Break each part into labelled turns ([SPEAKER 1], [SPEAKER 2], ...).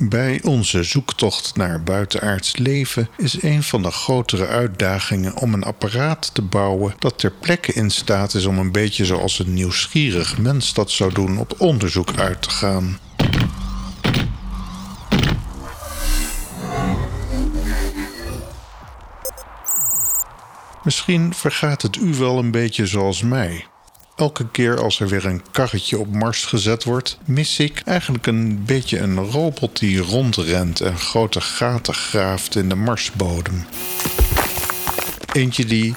[SPEAKER 1] Bij onze zoektocht naar buitenaards leven is een van de grotere uitdagingen om een apparaat te bouwen dat ter plekke in staat is om een beetje zoals een nieuwsgierig mens dat zou doen op onderzoek uit te gaan. Misschien vergaat het u wel een beetje zoals mij. Elke keer als er weer een karretje op Mars gezet wordt, mis ik eigenlijk een beetje een robot die rondrent en grote gaten graaft in de Marsbodem. Eentje die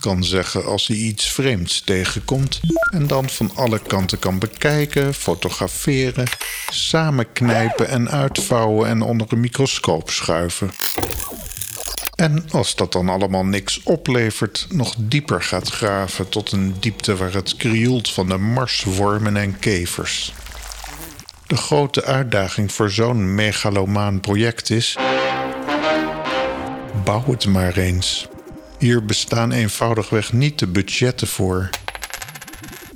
[SPEAKER 1] kan zeggen als hij iets vreemds tegenkomt en dan van alle kanten kan bekijken, fotograferen, samenknijpen en uitvouwen en onder een microscoop schuiven. En als dat dan allemaal niks oplevert, nog dieper gaat graven tot een diepte waar het krioelt van de marswormen en kevers. De grote uitdaging voor zo'n megalomaan project is. Bouw het maar eens. Hier bestaan eenvoudigweg niet de budgetten voor.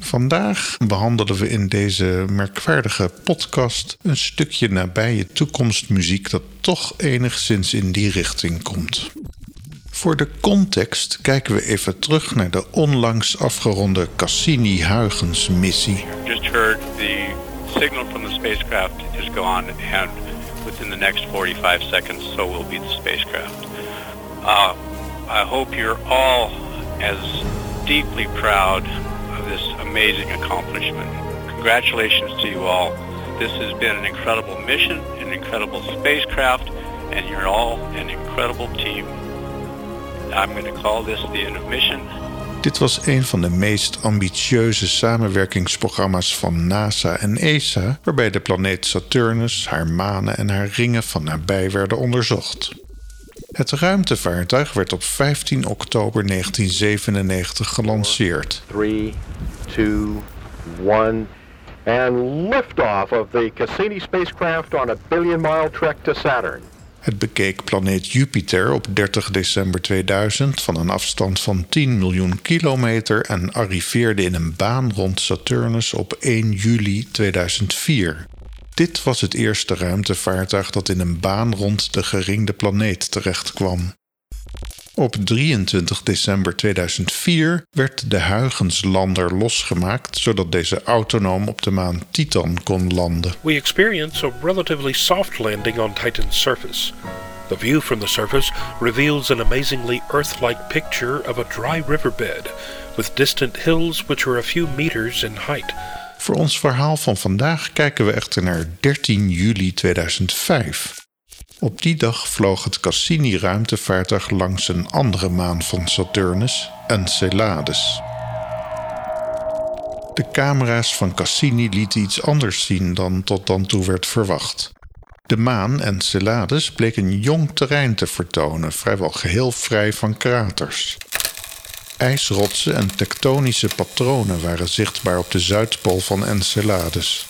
[SPEAKER 1] Vandaag behandelen we in deze merkwaardige podcast een stukje nabije toekomstmuziek dat toch enigszins in die richting komt. Voor de context kijken we even terug naar de onlangs afgeronde Cassini-Huygens-missie.
[SPEAKER 2] just heard the signal from the spacecraft is gone, and within the next 45 seconds, so will be the spacecraft. Uh, I hope you're all as deeply proud this amazing accomplishment. Congratulations to you all. This has been an incredible mission, an incredible spacecraft, and you're all an incredible team. I'm going to call this the end of mission.
[SPEAKER 1] Dit was een van de meest ambitieuze samenwerkingsprogramma's van NASA en ESA, waarbij de planeet Saturnus, haar manen en haar ringen van nabij werden onderzocht. Het ruimtevaartuig werd op 15 oktober 1997 gelanceerd.
[SPEAKER 3] Three, two, one, and liftoff of the Cassini spacecraft on a billion mile trek to Saturn.
[SPEAKER 1] Het bekeek planeet Jupiter op 30 december 2000 van een afstand van 10 miljoen kilometer en arriveerde in een baan rond Saturnus op 1 juli 2004. Dit was het eerste ruimtevaartuig dat in een baan rond de geringde planeet terechtkwam. Op 23 december 2004 werd de Huygens-lander losgemaakt zodat deze autonoom op de maan Titan kon landen.
[SPEAKER 4] We experience a relatively soft landing on Titan's surface. The view from the surface reveals an amazingly Earth like picture of a dry riverbed, with distant hills which are a few meters in height.
[SPEAKER 1] Voor ons verhaal van vandaag kijken we echter naar 13 juli 2005. Op die dag vloog het Cassini-ruimtevaartuig langs een andere maan van Saturnus, Enceladus. De camera's van Cassini lieten iets anders zien dan tot dan toe werd verwacht. De maan Enceladus bleek een jong terrein te vertonen, vrijwel geheel vrij van kraters. IJsrotsen en tektonische patronen waren zichtbaar op de zuidpool van Enceladus.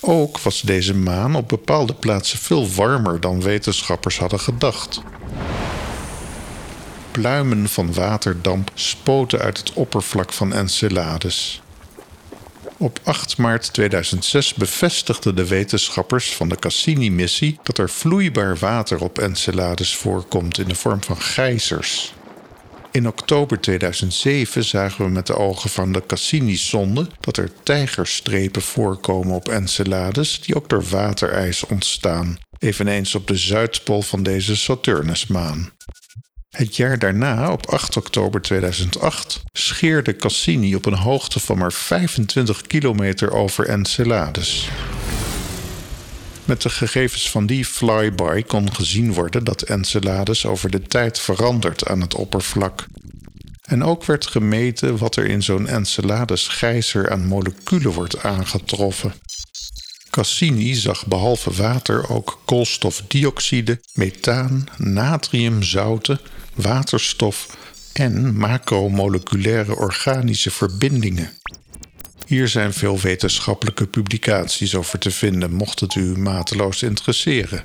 [SPEAKER 1] Ook was deze maan op bepaalde plaatsen veel warmer dan wetenschappers hadden gedacht. Pluimen van waterdamp spoten uit het oppervlak van Enceladus. Op 8 maart 2006 bevestigden de wetenschappers van de Cassini-missie dat er vloeibaar water op Enceladus voorkomt in de vorm van gijzers. In oktober 2007 zagen we met de ogen van de Cassini-sonde dat er tijgerstrepen voorkomen op Enceladus die ook door waterijs ontstaan, eveneens op de zuidpool van deze Saturnusmaan. Het jaar daarna, op 8 oktober 2008, scheerde Cassini op een hoogte van maar 25 kilometer over Enceladus. Met de gegevens van die flyby kon gezien worden dat Enceladus over de tijd verandert aan het oppervlak. En ook werd gemeten wat er in zo'n Enceladus-gijzer aan moleculen wordt aangetroffen. Cassini zag behalve water ook koolstofdioxide, methaan, natriumzouten, waterstof en macromoleculaire organische verbindingen. Hier zijn veel wetenschappelijke publicaties over te vinden, mocht het u mateloos interesseren.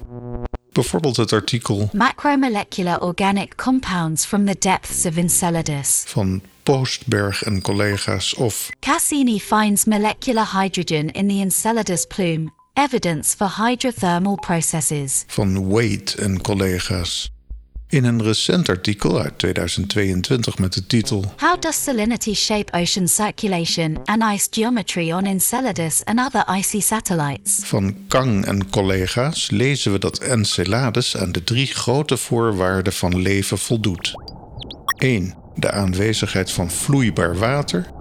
[SPEAKER 1] Bijvoorbeeld het artikel
[SPEAKER 5] Macromolecular organic compounds from the depths of Enceladus.
[SPEAKER 1] van Postberg en collega's of
[SPEAKER 5] Cassini finds molecular hydrogen in the Enceladus plume, Evidence for hydrothermal processes.
[SPEAKER 1] van Wade en collega's. In een recent artikel uit 2022 met de titel
[SPEAKER 5] How does salinity shape ocean circulation and ice geometry on Enceladus and other icy satellites?
[SPEAKER 1] van Kang en collega's lezen we dat Enceladus aan de drie grote voorwaarden van leven voldoet. 1. De aanwezigheid van vloeibaar water.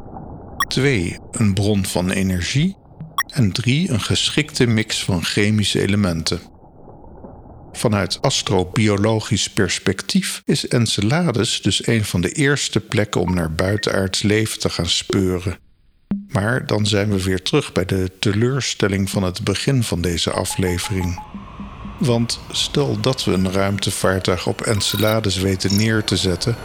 [SPEAKER 1] 2. Een bron van energie. En 3. Een geschikte mix van chemische elementen. Vanuit astrobiologisch perspectief is Enceladus dus een van de eerste plekken om naar buitenaards leven te gaan speuren. Maar dan zijn we weer terug bij de teleurstelling van het begin van deze aflevering. Want stel dat we een ruimtevaartuig op Enceladus weten neer te zetten,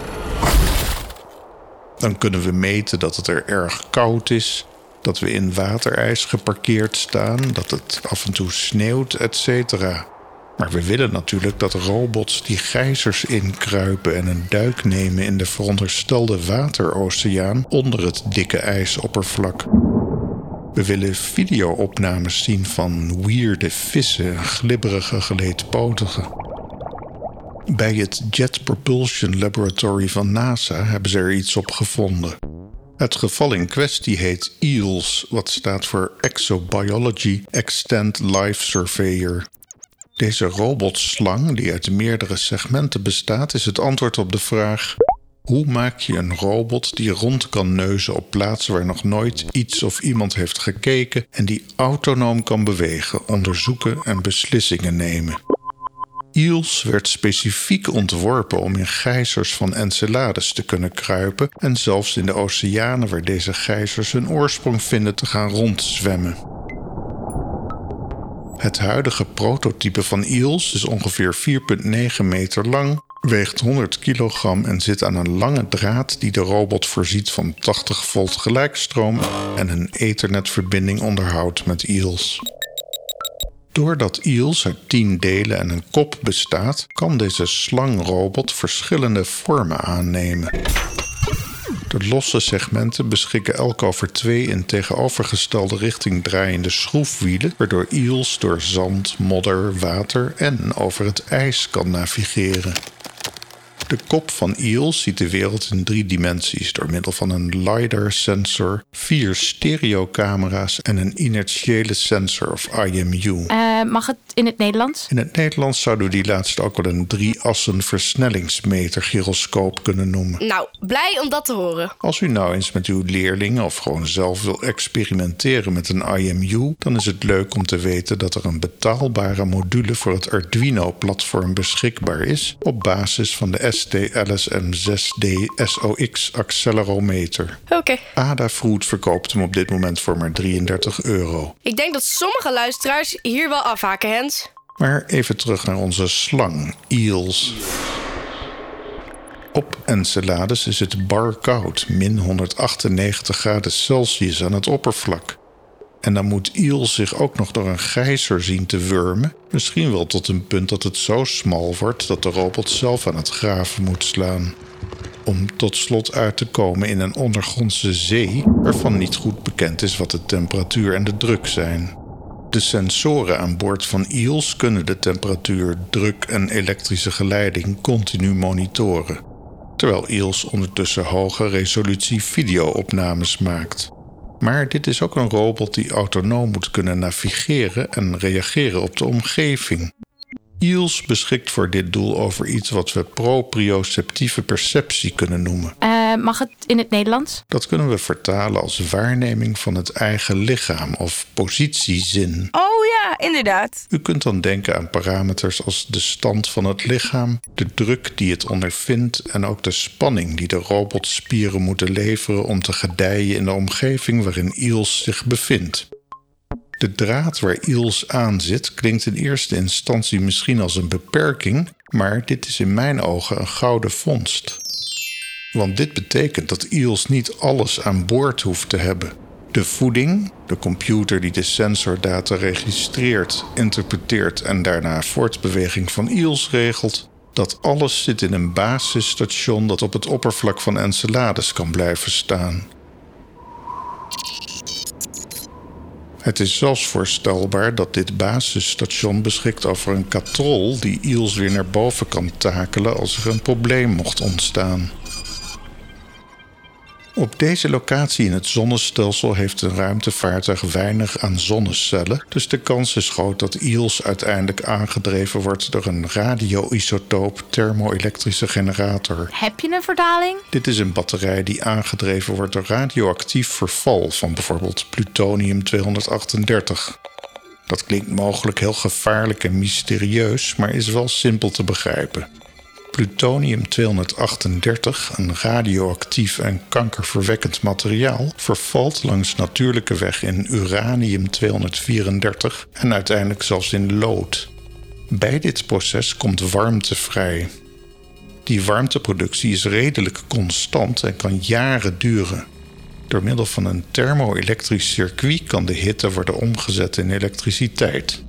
[SPEAKER 1] dan kunnen we meten dat het er erg koud is, dat we in waterijs geparkeerd staan, dat het af en toe sneeuwt, etc. Maar we willen natuurlijk dat robots die gijzers inkruipen en een duik nemen in de veronderstelde wateroceaan onder het dikke ijsoppervlak. We willen videoopnames zien van weirde vissen en glibberige geleedpotigen. Bij het Jet Propulsion Laboratory van NASA hebben ze er iets op gevonden. Het geval in kwestie heet EELS, wat staat voor Exobiology Extent Life Surveyor. Deze robotslang, die uit meerdere segmenten bestaat, is het antwoord op de vraag: hoe maak je een robot die rond kan neuzen op plaatsen waar nog nooit iets of iemand heeft gekeken en die autonoom kan bewegen, onderzoeken en beslissingen nemen? Eels werd specifiek ontworpen om in gijzers van Enceladus te kunnen kruipen en zelfs in de oceanen waar deze gijzers hun oorsprong vinden te gaan rondzwemmen. Het huidige prototype van Eels is ongeveer 4,9 meter lang, weegt 100 kilogram en zit aan een lange draad die de robot voorziet van 80 volt gelijkstroom en een ethernetverbinding onderhoudt met Eels. Doordat Eels uit 10 delen en een kop bestaat, kan deze slangrobot verschillende vormen aannemen. De losse segmenten beschikken elk over twee in tegenovergestelde richting draaiende schroefwielen, waardoor Eels door zand, modder, water en over het ijs kan navigeren. De kop van Eels ziet de wereld in drie dimensies door middel van een LiDAR-sensor, vier stereocamera's en een inertiële sensor of IMU.
[SPEAKER 6] Eh, mag het in het Nederlands?
[SPEAKER 1] In het Nederlands zouden we die laatste ook wel een drie-assen versnellingsmeter gyroscoop kunnen noemen.
[SPEAKER 7] Nou, blij om dat te horen.
[SPEAKER 1] Als u nou eens met uw leerlingen of gewoon zelf wil experimenteren met een IMU, dan is het leuk om te weten dat er een betaalbare module voor het Arduino-platform beschikbaar is op basis van de ST-LSM6D SOX accelerometer.
[SPEAKER 7] Oké.
[SPEAKER 1] Adafruit verkoopt hem op dit moment voor maar 33 euro.
[SPEAKER 7] Ik denk dat sommige luisteraars hier wel afhaken, Hens.
[SPEAKER 1] Maar even terug naar onze slang, Eels. Op Enceladus is het bar koud, min 198 graden Celsius aan het oppervlak. En dan moet Eels zich ook nog door een gijzer zien te wurmen. Misschien wel tot een punt dat het zo smal wordt dat de robot zelf aan het graven moet slaan. Om tot slot uit te komen in een ondergrondse zee waarvan niet goed bekend is wat de temperatuur en de druk zijn. De sensoren aan boord van Eels kunnen de temperatuur, druk en elektrische geleiding continu monitoren, terwijl Eels ondertussen hoge resolutie videoopnames maakt. Maar dit is ook een robot die autonoom moet kunnen navigeren en reageren op de omgeving. Eels beschikt voor dit doel over iets wat we proprioceptieve perceptie kunnen noemen.
[SPEAKER 6] Eh, mag het in het Nederlands?
[SPEAKER 1] Dat kunnen we vertalen als waarneming van het eigen lichaam of positiezin.
[SPEAKER 7] Oh ja, inderdaad.
[SPEAKER 1] U kunt dan denken aan parameters als de stand van het lichaam, de druk die het ondervindt en ook de spanning die de robotspieren moeten leveren om te gedijen in de omgeving waarin Eels zich bevindt. De draad waar Eels aan zit klinkt in eerste instantie misschien als een beperking, maar dit is in mijn ogen een gouden vondst. Want dit betekent dat Eels niet alles aan boord hoeft te hebben. De voeding, de computer die de sensordata registreert, interpreteert en daarna voortbeweging van Eels regelt, dat alles zit in een basisstation dat op het oppervlak van Enceladus kan blijven staan. Het is zelfs voorstelbaar dat dit basisstation beschikt over een katrol die Eels weer naar boven kan takelen als er een probleem mocht ontstaan. Op deze locatie in het zonnestelsel heeft een ruimtevaartuig weinig aan zonnecellen, dus de kans is groot dat Eels uiteindelijk aangedreven wordt door een radioisotoop thermoelektrische generator.
[SPEAKER 6] Heb je een vertaling?
[SPEAKER 1] Dit is een batterij die aangedreven wordt door radioactief verval van bijvoorbeeld plutonium-238. Dat klinkt mogelijk heel gevaarlijk en mysterieus, maar is wel simpel te begrijpen. Plutonium-238, een radioactief en kankerverwekkend materiaal, vervalt langs natuurlijke weg in uranium-234 en uiteindelijk zelfs in lood. Bij dit proces komt warmte vrij. Die warmteproductie is redelijk constant en kan jaren duren. Door middel van een thermoelektrisch circuit kan de hitte worden omgezet in elektriciteit.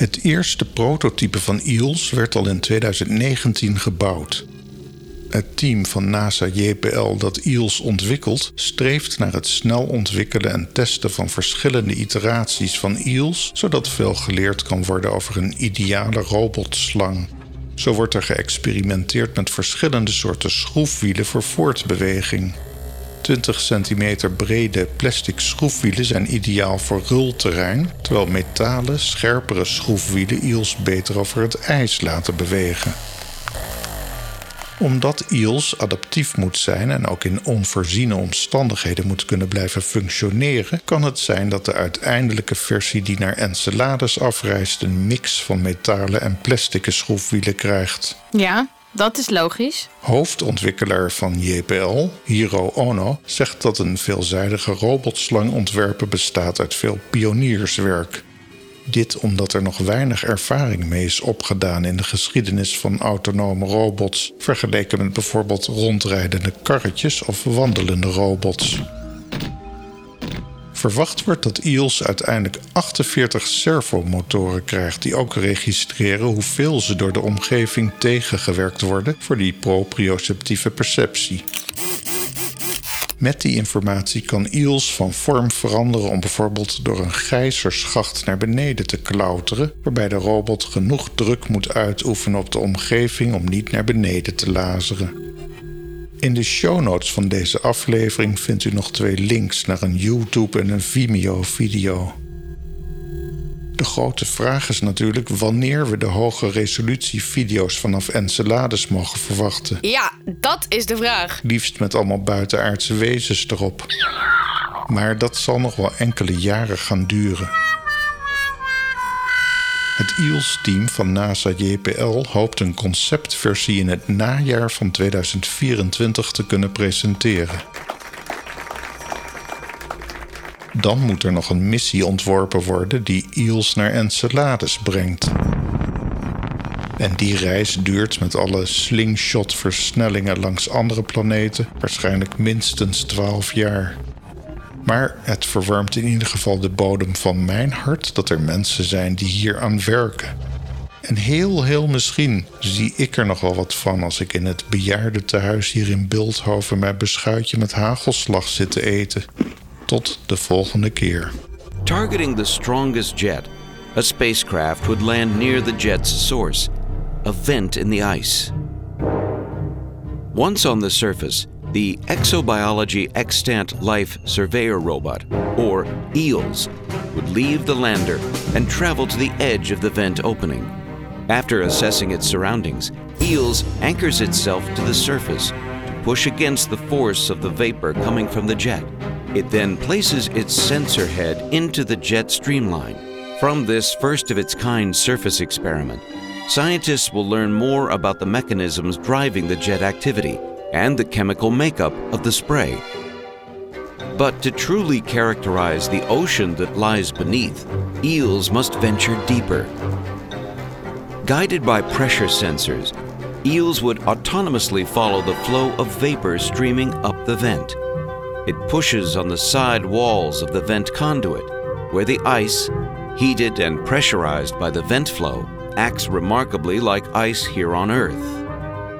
[SPEAKER 1] Het eerste prototype van EELS werd al in 2019 gebouwd. Het team van NASA JPL dat EELS ontwikkelt, streeft naar het snel ontwikkelen en testen van verschillende iteraties van EELS, zodat veel geleerd kan worden over een ideale robotslang. Zo wordt er geëxperimenteerd met verschillende soorten schroefwielen voor voortbeweging. 20 centimeter brede plastic schroefwielen zijn ideaal voor rulterrein, terwijl metalen, scherpere schroefwielen Eels beter over het ijs laten bewegen. Omdat Eels adaptief moet zijn en ook in onvoorziene omstandigheden moet kunnen blijven functioneren, kan het zijn dat de uiteindelijke versie die naar Enceladus afreist een mix van metalen en plastic schroefwielen krijgt.
[SPEAKER 6] Ja, dat is logisch.
[SPEAKER 1] Hoofdontwikkelaar van JPL, Hiro Ono, zegt dat een veelzijdige robotslang ontwerpen bestaat uit veel pionierswerk. Dit omdat er nog weinig ervaring mee is opgedaan in de geschiedenis van autonome robots, vergeleken met bijvoorbeeld rondrijdende karretjes of wandelende robots. Verwacht wordt dat EELS uiteindelijk 48 servomotoren krijgt die ook registreren hoeveel ze door de omgeving tegengewerkt worden voor die proprioceptieve perceptie. Met die informatie kan EELS van vorm veranderen om bijvoorbeeld door een gijzerschacht naar beneden te klauteren, waarbij de robot genoeg druk moet uitoefenen op de omgeving om niet naar beneden te lazeren. In de show notes van deze aflevering vindt u nog twee links naar een YouTube en een Vimeo-video. De grote vraag is natuurlijk wanneer we de hoge resolutie video's vanaf Enceladus mogen verwachten.
[SPEAKER 7] Ja, dat is de vraag.
[SPEAKER 1] Liefst met allemaal buitenaardse wezens erop. Maar dat zal nog wel enkele jaren gaan duren. Het EELS-team van NASA JPL hoopt een conceptversie in het najaar van 2024 te kunnen presenteren. Dan moet er nog een missie ontworpen worden die EELS naar Enceladus brengt. En die reis duurt met alle slingshot-versnellingen langs andere planeten waarschijnlijk minstens 12 jaar. Maar het verwarmt in ieder geval de bodem van mijn hart dat er mensen zijn die hier aan werken. En heel, heel misschien zie ik er nog wel wat van als ik in het bejaardentehuis hier in Beeldhoven mijn beschuitje met hagelslag zit te eten. Tot de volgende keer.
[SPEAKER 8] Targeting the strongest jet, a spacecraft would land near the jet's source, a vent in the ice. Once on the surface, the Exobiology Extant Life Surveyor Robot, or EELS, would leave the lander and travel to the edge of the vent opening. After assessing its surroundings, EELS anchors itself to the surface to push against the force of the vapor coming from the jet. It then places its sensor head into the jet streamline. From this first of its kind surface experiment, scientists will learn more about the mechanisms driving the jet activity and the chemical makeup of the spray. But to truly characterize the ocean that lies beneath, eels must venture deeper. Guided by pressure sensors, eels would autonomously follow the flow of vapor streaming up the vent. It pushes on the side walls of the vent conduit, where the ice, heated and pressurized by the vent flow, acts remarkably like ice here on Earth.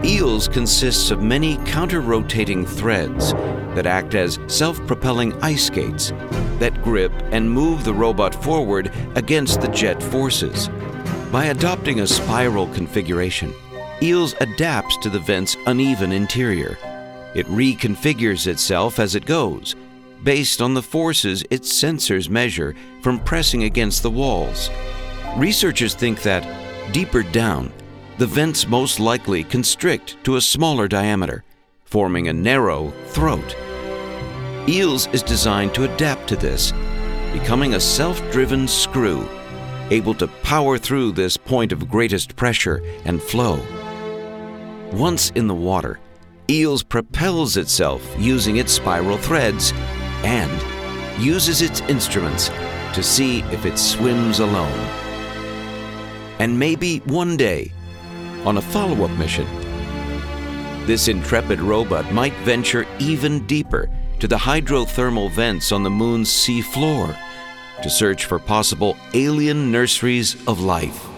[SPEAKER 8] Eels consists of many counter-rotating threads that act as self-propelling ice skates that grip and move the robot forward against the jet forces. By adopting a spiral configuration, Eels adapts to the vent's uneven interior. It reconfigures itself as it goes, based on the forces its sensors measure from pressing against the walls. Researchers think that, deeper down, the vents most likely constrict to a smaller diameter, forming a narrow throat. Eels is designed to adapt to this, becoming a self driven screw, able to power through this point of greatest pressure and flow. Once in the water, Eels propels itself using its spiral threads and uses its instruments to see if it swims alone. And maybe one day, on a follow up mission, this intrepid robot might venture even deeper to the hydrothermal vents on the moon's sea floor to search for possible alien nurseries of life.